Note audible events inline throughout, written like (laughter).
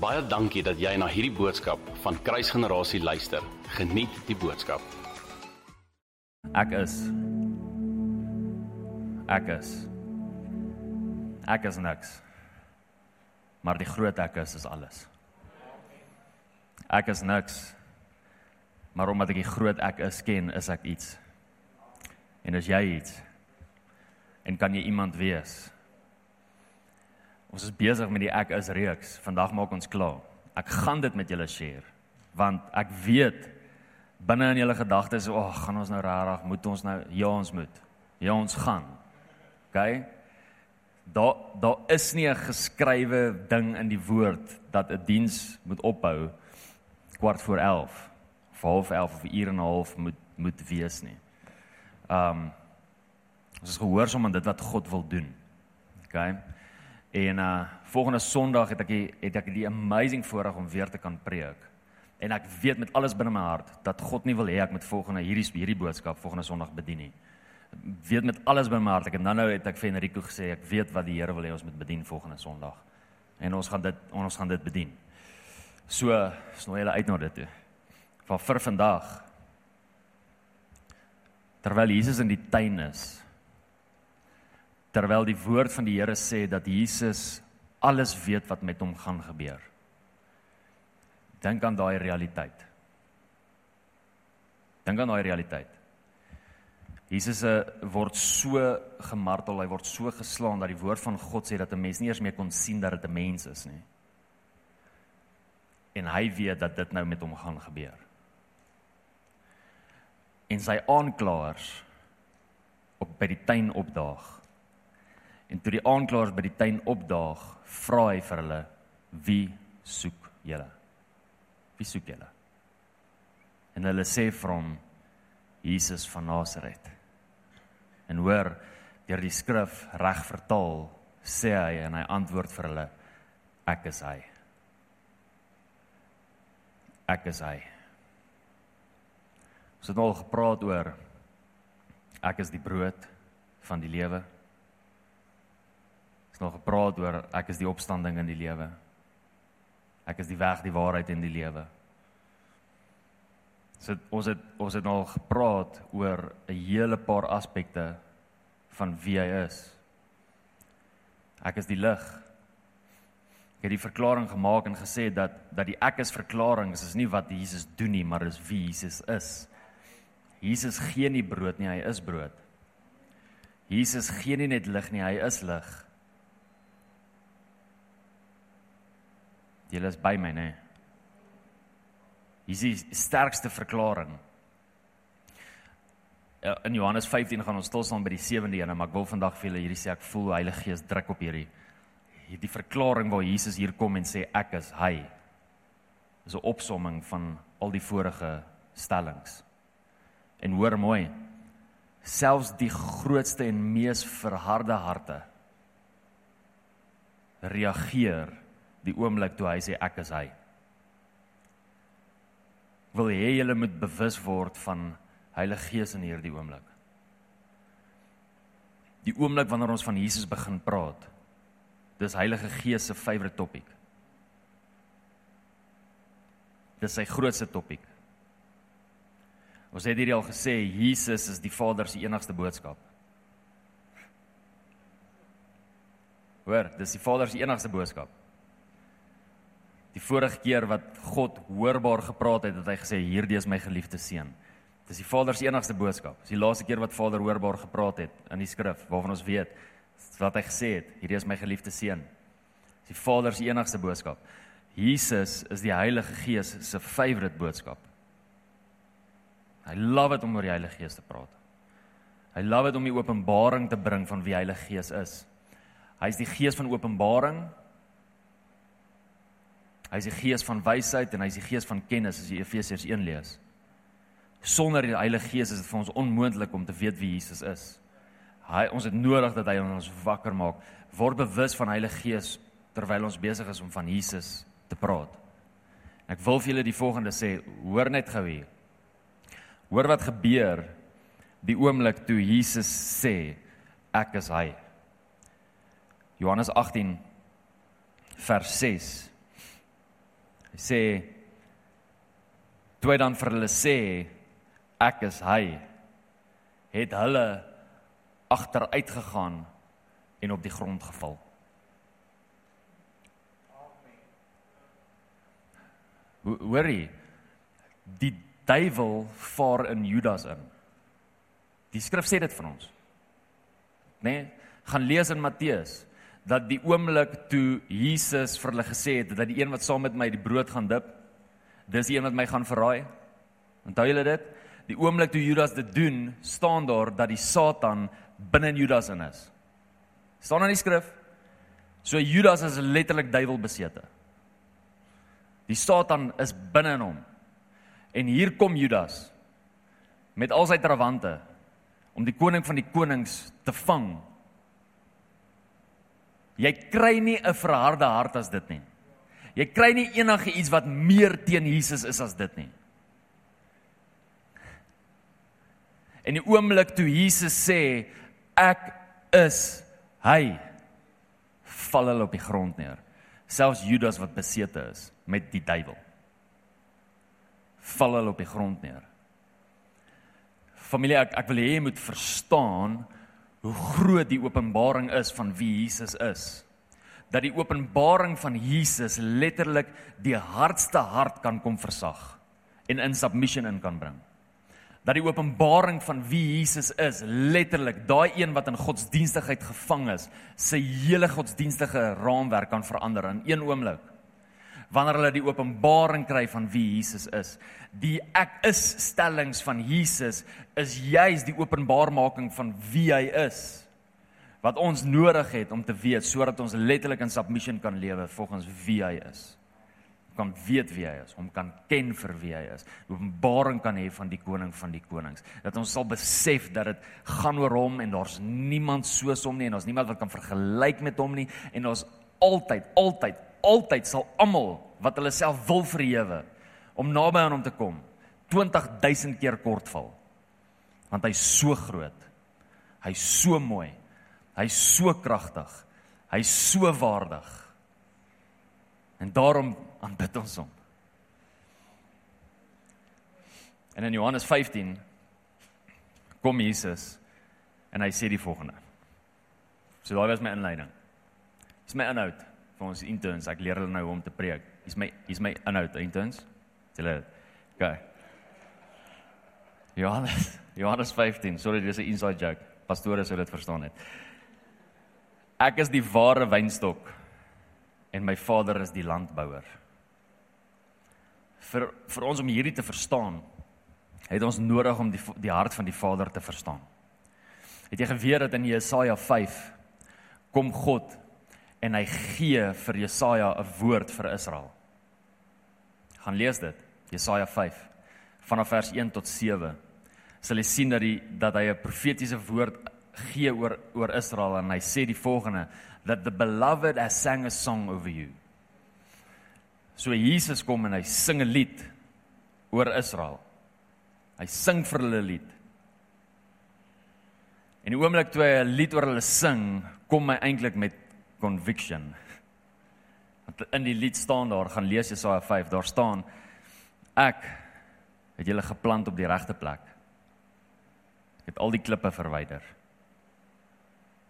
Baie dankie dat jy na hierdie boodskap van Kruisgenerasie luister. Geniet die boodskap. Ek is Ek is Ek is niks. Maar die groot ek is is alles. Ek is niks. Maar omdat ek die groot ek is ken, is ek iets. En as jy iets en kan jy iemand wees? Ons is besig met die ek is reeks. Vandag maak ons klaar. Ek gaan dit met julle share want ek weet binne in julle gedagtes, "Ag, oh, gaan ons nou regtig moet ons nou ja, ons moet. Ja, ons gaan." OK? Daar daar is nie 'n geskrywe ding in die woord dat 'n diens moet ophou kwart voor 11 of half 11 of uur en 'n half moet moet wees nie. Um ons is gehoorsaam aan dit wat God wil doen. OK? En uh volgende Sondag het ek die, het ek die amazing voorreg om weer te kan preek. En ek weet met alles binne my hart dat God nie wil hê ek moet volgende hierdie hierdie boodskap volgende Sondag bedien nie. Weet met alles binne my hart. Ek het nou nou het ek vir Enrico gesê ek weet wat die Here wil hê ons moet bedien volgende Sondag. En ons gaan dit ons gaan dit bedien. So, snoei julle uit na dit toe. Van vir vandag terwyl Jesus in die tuin is terwyl die woord van die Here sê dat Jesus alles weet wat met hom gaan gebeur. Dink aan daai realiteit. Dink aan daai realiteit. Jesus uh, word so gemartel, hy word so geslaan dat die woord van God sê dat 'n mens nie eers meer kon sien dat dit 'n mens is nie. En hy weet dat dit nou met hom gaan gebeur. En sy aanklaers op by die tuin opdaag En toe die aanklaers by die tuin opdaag, vra hy vir hulle: "Wie soek julle?" Wie soek julle? En hulle sê vir hom: "Jesus van Nasaret." En hoor, deur die skrif reg vertaal, sê hy en hy antwoord vir hulle: "Ek is hy." Ek is hy. Ons het al gepraat oor ek is die brood van die lewe nog gepraat oor ek is die opstanding in die lewe. Ek is die weg, die waarheid en die lewe. So ons het ons het al gepraat oor 'n hele paar aspekte van wie hy is. Ek is die lig. Ek het die verklaring gemaak en gesê dat dat die ek is verklaring is nie wat Jesus doen nie, maar is wie Jesus is. Jesus gee nie brood nie, hy is brood. Jesus gee nie net lig nie, hy is lig. Julle is by my, né? Hier is die sterkste verklaring. Ja, in Johannes 15 gaan ons stil staan by die sewende een, maar ek wil vandag vir julle hierdie sê ek voel Heilige Gees druk op hierdie hierdie verklaring waar Jesus hier kom en sê ek is hy. Dis 'n opsomming van al die vorige stellings. En hoor mooi. Selfs die grootste en mees verharde harte reageer die oomblik toe hy sê ek is hy. Wil hê julle moet bewus word van Heilige Gees in hierdie oomblik. Die oomblik wanneer ons van Jesus begin praat, dis Heilige Gees se favourite topic. Dis sy grootste topic. Ons het hierdie al gesê Jesus is die Vader se enigste boodskap. Hoor, dis die Vader se enigste boodskap. Die vorige keer wat God hoorbaar gepraat het, het hy gesê hierdie is my geliefde seun. Dis die Vader se enigste boodskap. Dis die laaste keer wat Vader hoorbaar gepraat het in die skrif waarvan ons weet wat hy gesê het, hierdie is my geliefde seun. Dis die Vader se enigste boodskap. Jesus is die Heilige Gees se favourite boodskap. Hy love dit om oor die Heilige Gees te praat. Hy love dit om die openbaring te bring van wie Heilige Gees is. Hy is die Gees van openbaring Hy is die gees van wysheid en hy is die gees van kennis as jy Efesiërs 1 lees. Sonder die Heilige Gees is dit vir ons onmoontlik om te weet wie Jesus is. Hy ons het nodig dat hy ons wakker maak. Word bewus van Heilige Gees terwyl ons besig is om van Jesus te praat. En ek wil vir julle die volgende sê, hoor net gou hier. Hoor wat gebeur die oomblik toe Jesus sê ek is hy. Johannes 18 vers 6 Hy sê toe hy dan vir hulle sê ek is hy het hulle agteruit gegaan en op die grond geval. Hoorie, die duiwel vaar in Judas in. Die skrif sê dit van ons. Né? Nee, gaan lees in Matteus dat die oomblik toe Jesus vir hulle gesê het dat die een wat saam met my die brood gaan dip, dis die een wat my gaan verraai. Onthou julle dit? Die oomblik toe Judas dit doen, staan daar dat die Satan binne in Judas in is. Staan in die skrif. So Judas is letterlik duiwelbesete. Die Satan is binne in hom. En hier kom Judas met al sy trawante om die koning van die konings te vang. Jy kry nie 'n verharde hart as dit nie. Jy kry nie enige iets wat meer teen Jesus is as dit nie. En die oomblik toe Jesus sê ek is hy val hulle op die grond neer. Selfs Judas wat besete is met die duiwel. Val hulle op die grond neer. Familie, ek ek wil hê jy moet verstaan hoe groot die openbaring is van wie Jesus is. Dat die openbaring van Jesus letterlik die hardste hart kan kom versag en in submission in kan bring dat die openbaring van wie Jesus is letterlik daai een wat in godsdienstigheid gevang is sy hele godsdienstige raamwerk kan verander in een oomblik wanneer hulle die openbaring kry van wie Jesus is die ek is stellings van Jesus is juis die openbaarmaking van wie hy is wat ons nodig het om te weet sodat ons letterlik in submission kan lewe volgens wie hy is kan weet wie hy is, hom kan ken vir wie hy is. Openbaring kan hê van die koning van die konings. Dat ons sal besef dat dit gaan oor hom en daar's niemand soos hom nie en daar's niemand wat kan vergelyk met hom nie en ons altyd, altyd, altyd sal almal wat hulle self wil verhewe om naby aan hom te kom 20000 keer kortval. Want hy's so groot. Hy's so mooi. Hy's so kragtig. Hy's so waardig. En daarom aanbid ons hom. En in Johannes 15 kom Jesus en hy sê die volgende. So daai was my inleiding. Dis my inhoud vir ons interns. Ek leer hulle nou hoe om te preek. Dis my dis my inhoud interns. Hulle okay. Johannes (laughs) Johannes 15. Sorry, dis 'n inside joke. Pastore sou dit verstaan het. Ek is die ware wynstok en my Vader is die landbouer vir vir ons om hierdie te verstaan, het ons nodig om die die hart van die Vader te verstaan. Het jy geweet dat in Jesaja 5 kom God en hy gee vir Jesaja 'n woord vir Israel. Gaan lees dit, Jesaja 5 vanaf vers 1 tot 7. Sal jy sien dat die dat hy 'n profetiese woord gee oor oor Israel en hy sê die volgende that the beloved has sang a song over you. So Jesus kom en hy sing 'n lied oor Israel. Hy sing vir hulle 'n lied. En die oomblik toe hy 'n lied oor hulle sing, kom hy eintlik met conviction. Want in die lied staan daar, gaan lees Jesaja 5, daar staan ek het julle geplant op die regte plek. Ek het al die klippe verwyder.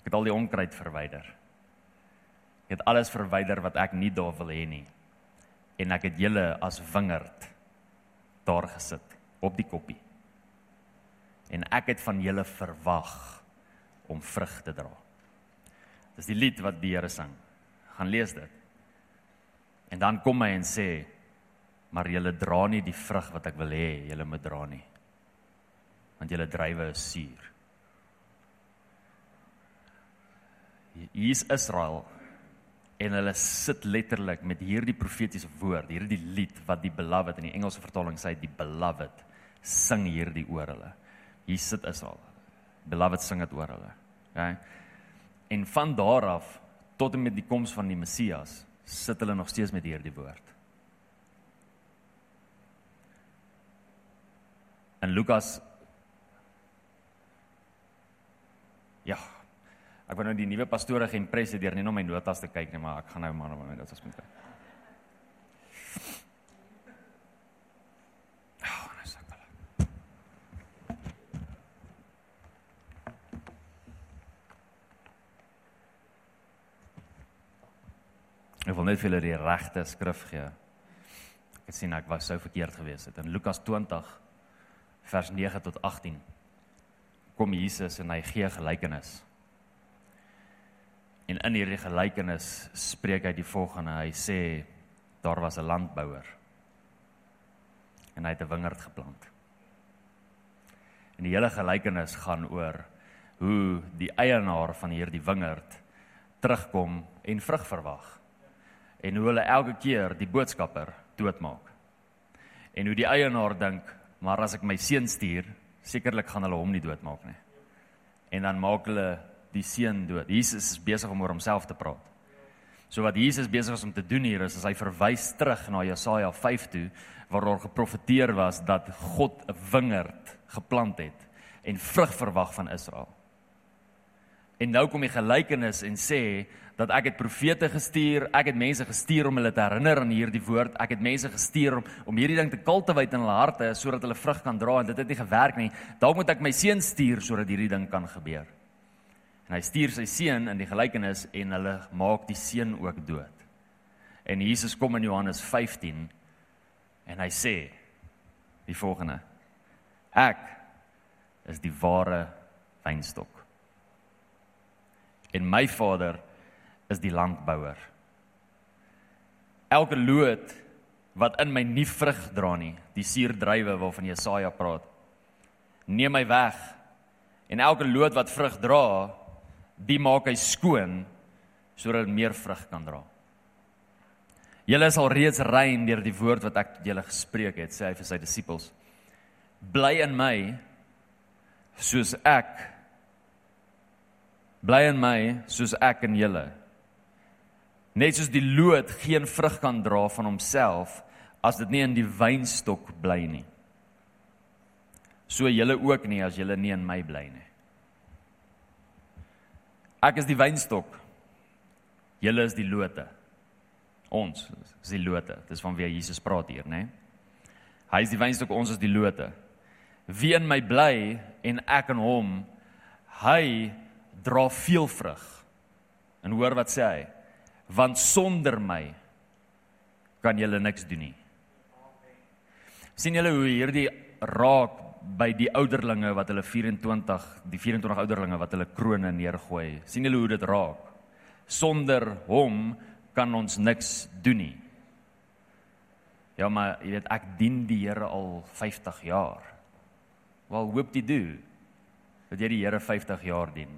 Ek het al die onkruid verwyder. Ek het alles verwyder wat ek nie daar wil hê nie en ek het julle as wingerd daar gesit op die koppie. En ek het van julle verwag om vrug te dra. Dis die lied wat die Here sing. Gaan lees dit. En dan kom hy en sê: "Maar julle dra nie die vrug wat ek wil hê julle moet dra nie. Want julle drywe is suur." Hier is Israel en hulle sit letterlik met hierdie profetiese woord, hierdie lied wat die beloved in die Engelse vertaling sê die beloved sing hierdie oor hulle. Hier sit Israel. Beloved sing dit oor hulle. Okay? En van daar af tot en met die koms van die Messias sit hulle nog steeds met hierdie woord. En Lukas Ja, Ek wou nou die nuwe pastore geïmpres het deur net om my notas te kyk nie, maar ek gaan nou maar op my notas moet. Wil net vir julle die regte skrif gee. Ek het sien ek was sou verkeerd gewees het. In Lukas 20 vers 9 tot 18 kom Jesus en hy gee gelykenis. En in hierdie gelykenis spreek hy die volgende. Hy sê daar was 'n landbouer en hy het 'n wingerd geplant. En die hele gelykenis gaan oor hoe die eienaar van hierdie wingerd terugkom en vrug verwag. En hoe hulle elke keer die boodskapper doodmaak. En hoe die eienaar dink, maar as ek my seun stuur, sekerlik gaan hulle hom nie doodmaak nie. En dan maak hulle die seun dood. Jesus is besig om oor homself te praat. So wat Jesus besig is om te doen hier is, is hy verwys terug na Jesaja 5 toe waar daar geprofeteer was dat God 'n wingerd geplant het en vrug verwag van Israel. En nou kom die gelykenis en sê dat ek het profete gestuur, ek het mense gestuur om hulle te herinner aan hierdie woord, ek het mense gestuur om om hierdie ding te kultiveer in hulle harte sodat hulle vrug kan dra en dit het nie gewerk nie. Dalk moet ek my seun stuur sodat hierdie ding kan gebeur. En hy stuur sy seun in die gelykenis en hulle maak die seun ook dood. En Jesus kom in Johannes 15 en hy sê die volgende: Ek is die ware wynstok. En my Vader is die landbouer. Elke loot wat in my nie vrug dra nie, die suurdruiwe waarvan Jesaja praat, neem my weg. En elke loot wat vrug dra, die maak hy skoon sodat meer vrug kan dra. Julle is al reeds rein deur die woord wat ek tot julle gespreek het, sê hy vir sy disippels. Bly in my soos ek bly in my soos ek in julle. Net soos die loot geen vrug kan dra van homself as dit nie in die wynstok bly nie. So julle ook nie as julle nie in my bly nie. Ek is die wynstok. Julle is die lote. Ons is die lote. Dis van wie Jesus praat hier, né? Hy is die wynstok, ons is die lote. Wie in my bly en ek in hom, hy dra veel vrug. En hoor wat sê hy? Want sonder my kan julle niks doen nie. sien julle hoe hierdie raak by die ouderlinge wat hulle 24 die 24 ouderlinge wat hulle krone neergooi. sien julle hoe dit raak? Sonder hom kan ons niks doen nie. Ja, maar jy weet ek dien die Here al 50 jaar. Wel, hoop jy doen dat jy die Here 50 jaar dien.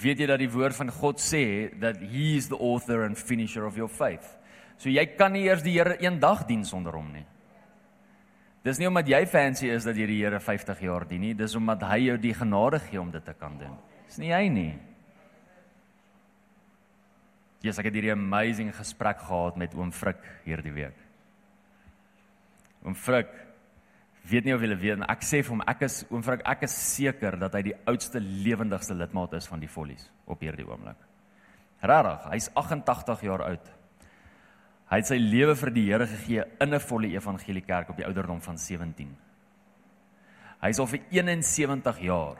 Weet jy dat die woord van God sê dat he is the author and finisher of your faith. So jy kan nie eers die Here een dag dien sonder hom nie. Dis nie omdat jy fancy is dat jy die Here 50 jaar dien nie, dis omdat hy jou die genade gee om dit te kan doen. Dis nie jy nie. Jesus, ek het hierdie amazing gesprek gehad met oom Frik hierdie week. Oom Frik weet nie of julle weet, ek sê vir hom ek is oom Frik, ek is seker dat hy die oudste lewendigste lidmaat is van die Follies op hierdie oomblik. Regtig, hy's 88 jaar oud. Hy het sy lewe vir die Here gegee in 'n volle evangelie kerk op die ouderdom van 17. Hy is al vir 71 jaar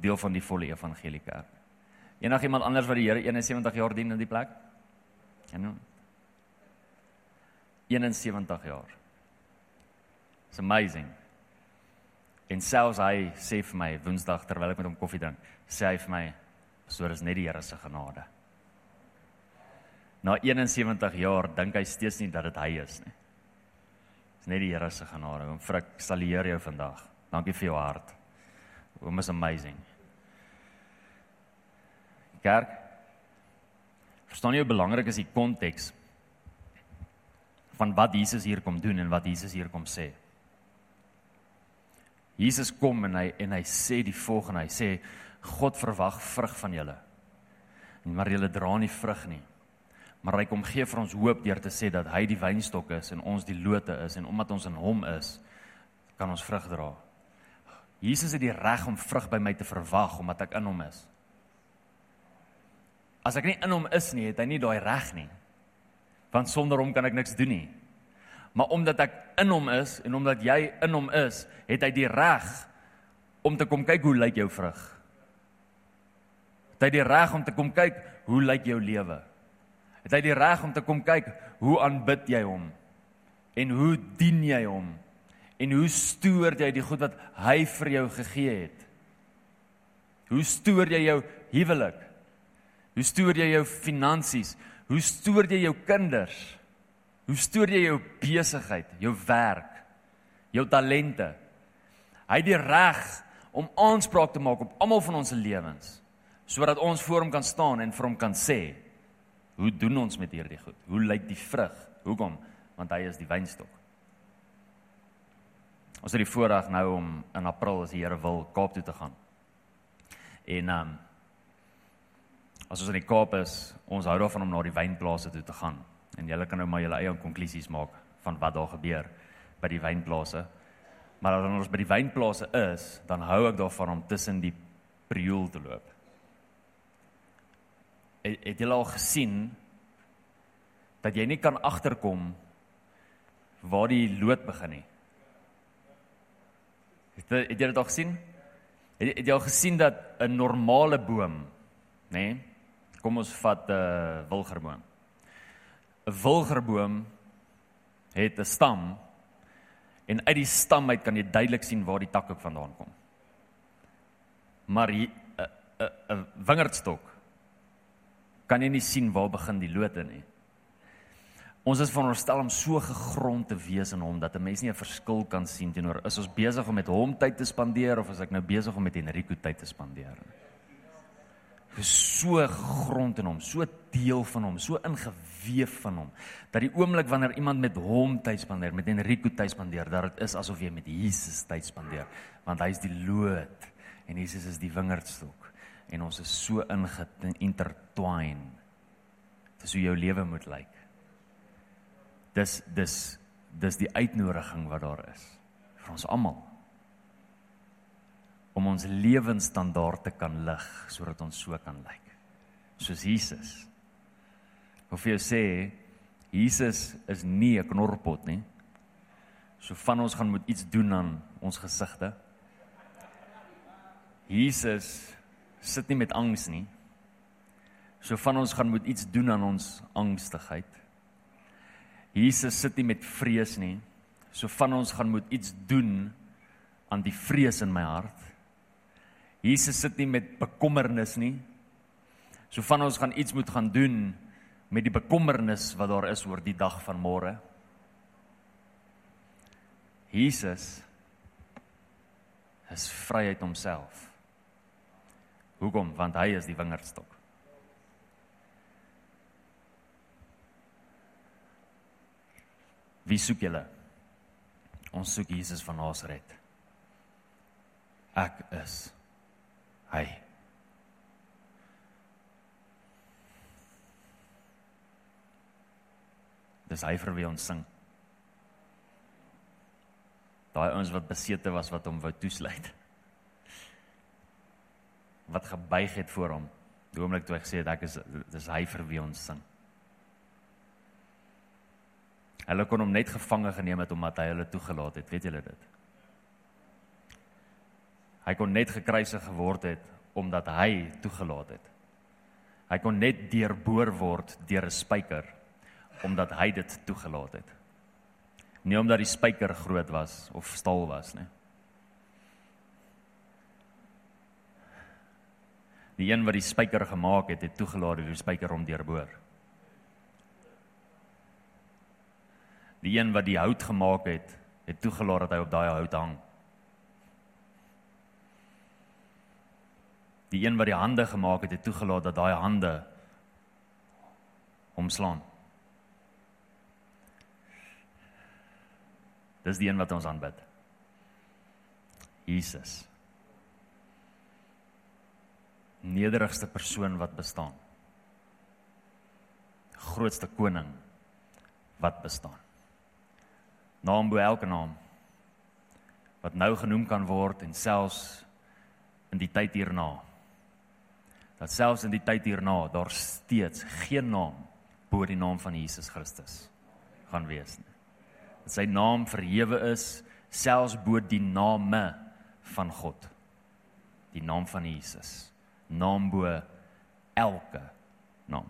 deel van die volle evangelie kerk. Enigiemand anders wat die Here 71 jaar dien in die plek? Ja nou. 71 jaar. It's amazing. En selfs hy sê vir my Woensdag terwyl ek met hom koffie drink, sê hy vir my, "So dis net die Here se genade." Na 71 jaar dink hy steeds nie dat dit hy is nie. Dis net die Here se genade. Oom Frik, salueer jou vandag. Dankie vir jou hart. Oom is amazing kerk. Verstaan jy hoe belangrik is die konteks van wat Jesus hier kom doen en wat Jesus hier kom sê? Jesus kom en hy en hy sê die volgende, hy sê God verwag vrug van julle. Maar julle dra nie vrug nie. Maar hy kom gee vir ons hoop deur te sê dat hy die wynstok is en ons die lote is en omdat ons in hom is, kan ons vrug dra. Jesus het die reg om vrug by my te verwag omdat ek in hom is. As ek nie in hom is nie, het hy nie daai reg nie. Want sonder hom kan ek niks doen nie. Maar omdat ek in hom is en omdat jy in hom is, het hy die reg om te kom kyk hoe lyk jou vrug. Het hy die reg om te kom kyk hoe lyk jou lewe. Het hy die reg om te kom kyk hoe aanbid jy hom? En hoe dien jy hom? En hoe stoor jy die goed wat hy vir jou gegee het? Hoe stoor jy jou huwelik? Hoe stoor jy jou finansies? Hoe stoor jy jou kinders? Hoe stoor jy jou besigheid, jou werk, jou talente? Hy het die reg om aanspraak te maak op almal van ons se lewens sodat ons voor hom kan staan en vir hom kan sê hoe doen ons met hierdie goed? Hoe lyk die vrug? Hoekom? Want hy is die wynstok. Ons het die voorreg nou om in April as die Here wil Kaap toe te gaan. En ehm um, as ons in die Kaap is, ons hou daarvan om na die wynplase toe te gaan. En julle kan nou maar julle eie konklusies maak van wat daar gebeur by die wynplase. Maar as ons by die wynplase is, dan hou ek daarvan om tussen die priool te loop. Het, het julle al gesien dat jy nie kan agterkom waar die lood begin nie? Het, het jy dit al gesien? Het, het jy al gesien dat 'n normale boom, nê? Nee, kom ons vat 'n uh, wilgerboom. 'n Wilgerboom het 'n stam en uit die stam uit kan jy duidelik sien waar die takke vandaan kom. Maar 'n 'n wingerdstok kan jy nie sien waar begin die lote nie. Ons is veronderstel om so gegrond te wees in hom dat 'n mens nie 'n verskil kan sien teenoor is ons besig om met hom tyd te spandeer of is ek nou besig om met Enrico tyd te spandeer nie so grond in hom, so deel van hom, so ingeweef van hom dat die oomblik wanneer iemand met hom tyd spandeer, met Enrico tyd spandeer, dat dit is asof jy met Jesus tyd spandeer, want hy is die loot en Jesus is die wingerdstok en ons is so ingeïntertwine. Dis hoe jou lewe moet lyk. Dis dis dis die uitnodiging wat daar is vir ons almal om ons lewensstandaard te kan lig sodat ons so kan lyk soos Jesus. Of jy sê Jesus is nie 'n knorpot nie. So van ons gaan moet iets doen aan ons gesigte. Jesus sit nie met angs nie. So van ons gaan moet iets doen aan ons angstigheid. Jesus sit nie met vrees nie. So van ons gaan moet iets doen aan die vrees in my hart. Jesus sit nie met bekommernis nie. So van ons gaan iets moet gaan doen met die bekommernis wat daar is oor die dag van môre. Jesus is vryheid homself. Hoekom? Want hy is die wingerdstok. Wie soek julle? Ons soek Jesus van Nasaret. Ek is hy. Dis hy vir wie ons sing. Daai ouens wat besete was wat hom wou toesluit. Wat gebuig het voor hom. Die oomblik toe hy gesê het ek is dis hy vir wie ons sing. Hulle kon hom net gevange geneem het omdat hy hulle toegelaat het, weet julle dit? Hy kon net gekruisig geword het omdat hy toegelaat het. Hy kon net deurboor word deur 'n spyker omdat hy dit toegelaat het. Nie omdat die spyker groot was of staal was nie. Die een wat die spyker gemaak het, het toegelaat dat die spyker hom deurboor. Die een wat die hout gemaak het, het toegelaat dat hy op daai hout hang. Die een wat die hande gemaak het, het toegelaat dat daai hande omslaan. Dis die een wat ons aanbid. Jesus. Nederigste persoon wat bestaan. Grootste koning wat bestaan. Naam bo elke naam wat nou genoem kan word en selfs in die tyd hierna dat selfs in die tyd hierna daar steeds geen naam bo die naam van Jesus Christus gaan wees nie. Dat sy naam verhewe is selfs bo die name van God. Die naam van Jesus. Naam bo elke naam.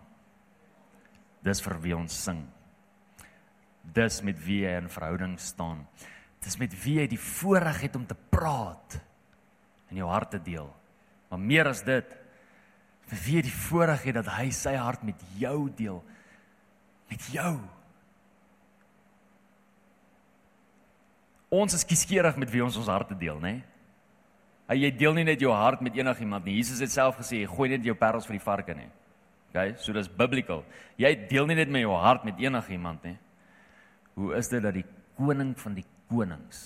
Dis vir wie ons sing. Dis met wie jy in verhouding staan. Dis met wie jy die voorreg het om te praat en jou hart te deel. Maar meer as dit, jy die voorreg het dat hy sy hart met jou deel. Met jou. Ons is kieskeurig met wie ons ons harte deel, né? Nee? Jy deel nie net jou hart met enigiemand nie. Jesus het self gesê, gooi net jou parels vir die varke nie. OK, so dis biblical. Jy deel nie net met jou hart met enigiemand nie. Hoe is dit dat die koning van die konings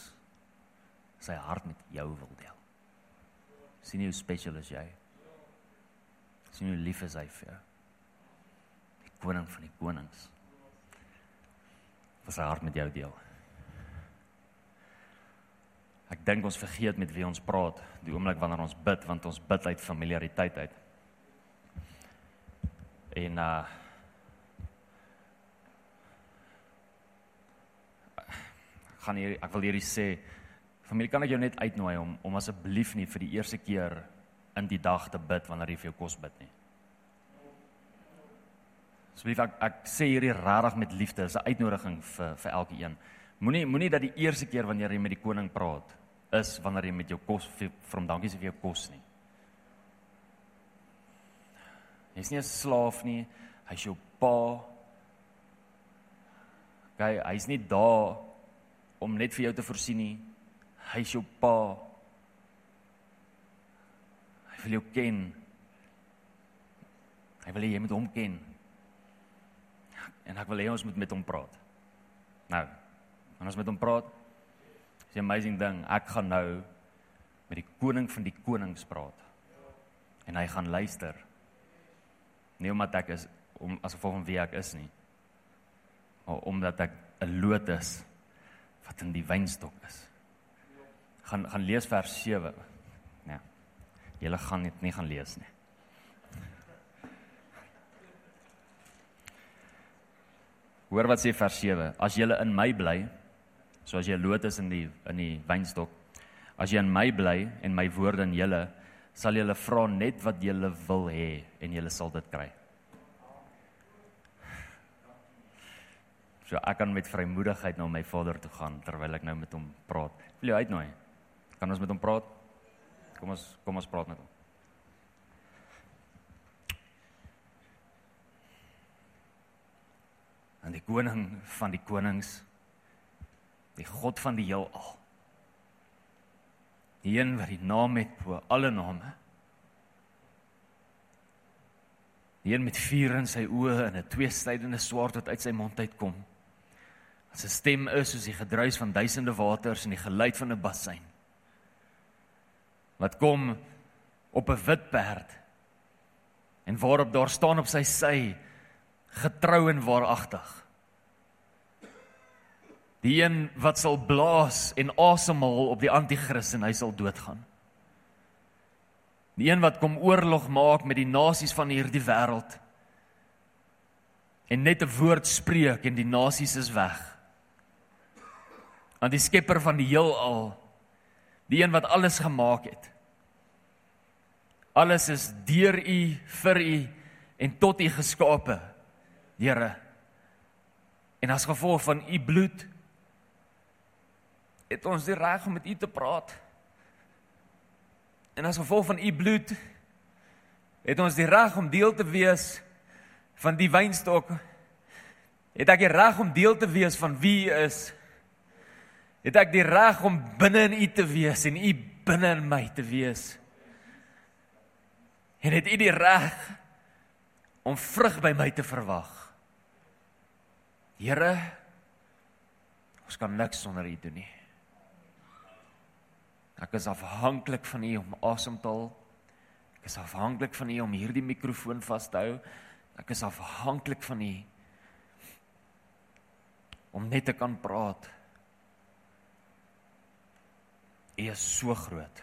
sy hart met jou wil deel? Sien jy hoe special is jy? Sien hoe lief is hy vir jou? Die koning van die konings. Wat sy hart met jou deel. Ek dink ons vergeet met wie ons praat die oomblik wanneer ons bid want ons bid uit familiariteit uit. En uh gaan hier ek wil hierdie sê familie kan ek jou net uitnooi om om asseblief nie vir die eerste keer in die dag te bid wanneer jy vir jou kos bid nie. Asseblief ek, ek sê hierdie regtig met liefde, is 'n uitnodiging vir vir elkeen. Moenie moenie dat die eerste keer wanneer jy met die koning praat is wanneer jy met jou kos hom dankie sê vir jou kos nie. Hy's nie 'n slaaf nie, hy's jou pa. Gaan hy's nie daar om net vir jou te voorsien nie. Hy's jou pa. Hy wil jou ken. Hy wil hê jy moet hom ken. En ek wil hê ons moet met hom praat. Nou, wanneer ons met hom praat, Dis 'n amazing ding. Ek gaan nou met die koning van die konings praat. En hy gaan luister. Nie omdat ek is om as gevolg van wie ek is nie. Maar omdat ek 'n loot is wat in die wynstok is. Gaan gaan lees vers 7. Julle gaan dit nie gaan lees nie. Hoor wat sê vers 7. As julle in my bly, So as jy loot is in die in die wynstok, as jy in my bly en my woorde in julle, sal julle vra net wat julle wil hê en julle sal dit kry. So ek kan met vrymoedigheid na my Vader toe gaan terwyl ek nou met hom praat. Wil jy uitnooi? Kan ons met hom praat? Kom ons kom ons praat met hom. En die koning van die konings die God van die heelal. Die een wat die naam het bo alle name. Die een met vuur in sy oë en 'n tweesnydende swaard wat uit sy mond uitkom. Sy stem is soos die gedruis van duisende waters en die geluid van 'n bassein. Wat kom op 'n wit perd en waarop daar staan op sy sy getrou en waaragtig. Die een wat sal blaas en asemhaal op die anti-kris en hy sal doodgaan. Die een wat kom oorlog maak met die nasies van hierdie wêreld. En net 'n woord spreek en die nasies is weg. Aan die skepper van die heelal, die een wat alles gemaak het. Alles is deur U, vir U en tot U geskape. Here. En as gevolg van U bloed het ons die reg om met u te praat. En as gevolg van u bloed het ons die reg om deel te wees van die wynstok. Het ek die reg om deel te wees van wie u is? Het ek die reg om binne in u te wees en u binne in my te wees? En het u die reg om vrug by my te verwag? Here, ons kan niks sonder u doen nie. Ek is afhanklik van U om asem te haal. Ek is afhanklik van U om hierdie mikrofoon vas te hou. Ek is afhanklik van U om net te kan praat. U is so groot.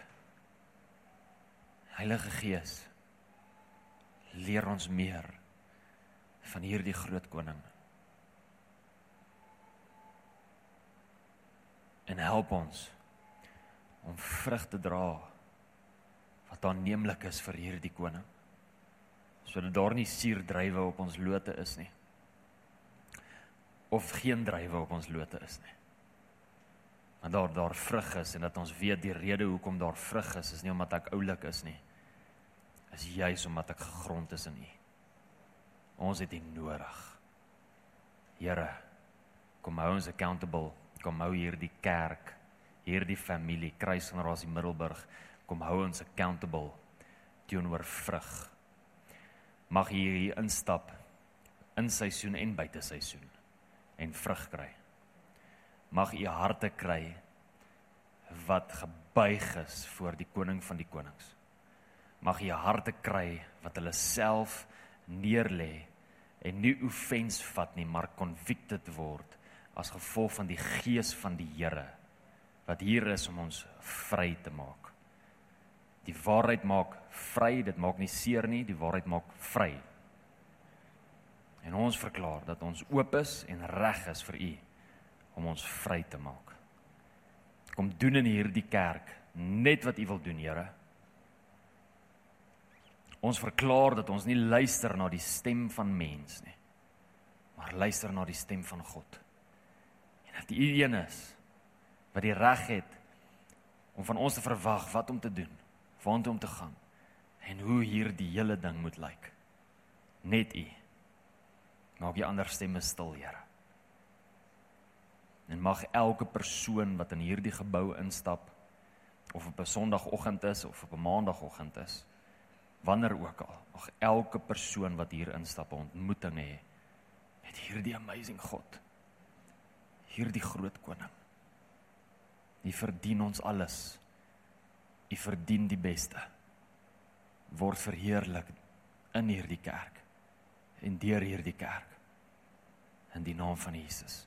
Heilige Gees, leer ons meer van hierdie groot koning. En help ons om vrug te dra wat aanneemlik is vir hierdie koning. Sodat daar nie suurdrywe op ons lote is nie. of geen druiwe op ons lote is nie. Want daar daar vrug is en dat ons weet die rede hoekom daar vrug is is nie omdat ek oulik is nie. Is juis omdat ek gegrond is in U. Ons het U nodig. Here, kom hou ons accountable. Kom hou hierdie kerk, hierdie familie, Kruisgenerasie Middelburg, kom hou ons accountable teenoor vrug. Mag hier instap in seisoen en buite seisoen en vrug kry. Mag u harte kry wat gebuig is voor die koning van die konings. Mag u harte kry wat hulle self neerlê en nie offens vat nie, maar convicted word as gevolg van die gees van die Here wat hier is om ons vry te maak. Die waarheid maak vry, dit maak nie seer nie, die waarheid maak vry. En ons verklaar dat ons oop is en reg is vir U om ons vry te maak. Kom doen in hierdie kerk net wat U wil doen, Here. Ons verklaar dat ons nie luister na die stem van mens nie, maar luister na die stem van God. En dat U een is wat die reg het om van ons te verwag wat om te doen, waartoe om te gaan en hoe hierdie hele ding moet lyk. Net U. Maak die ander stemme stil, Here. En mag elke persoon wat in hierdie gebou instap of op 'n Sondagoggend is of op 'n Maandagoggend is, wanneer ook al, mag elke persoon wat hier instap 'n ontmoeting hê met hierdie amazing God. Hierdie groot koning. U verdien ons alles. U verdien die beste. Word verheerlik in hierdie kerk en deur hierdie kerk in die naam van Jesus.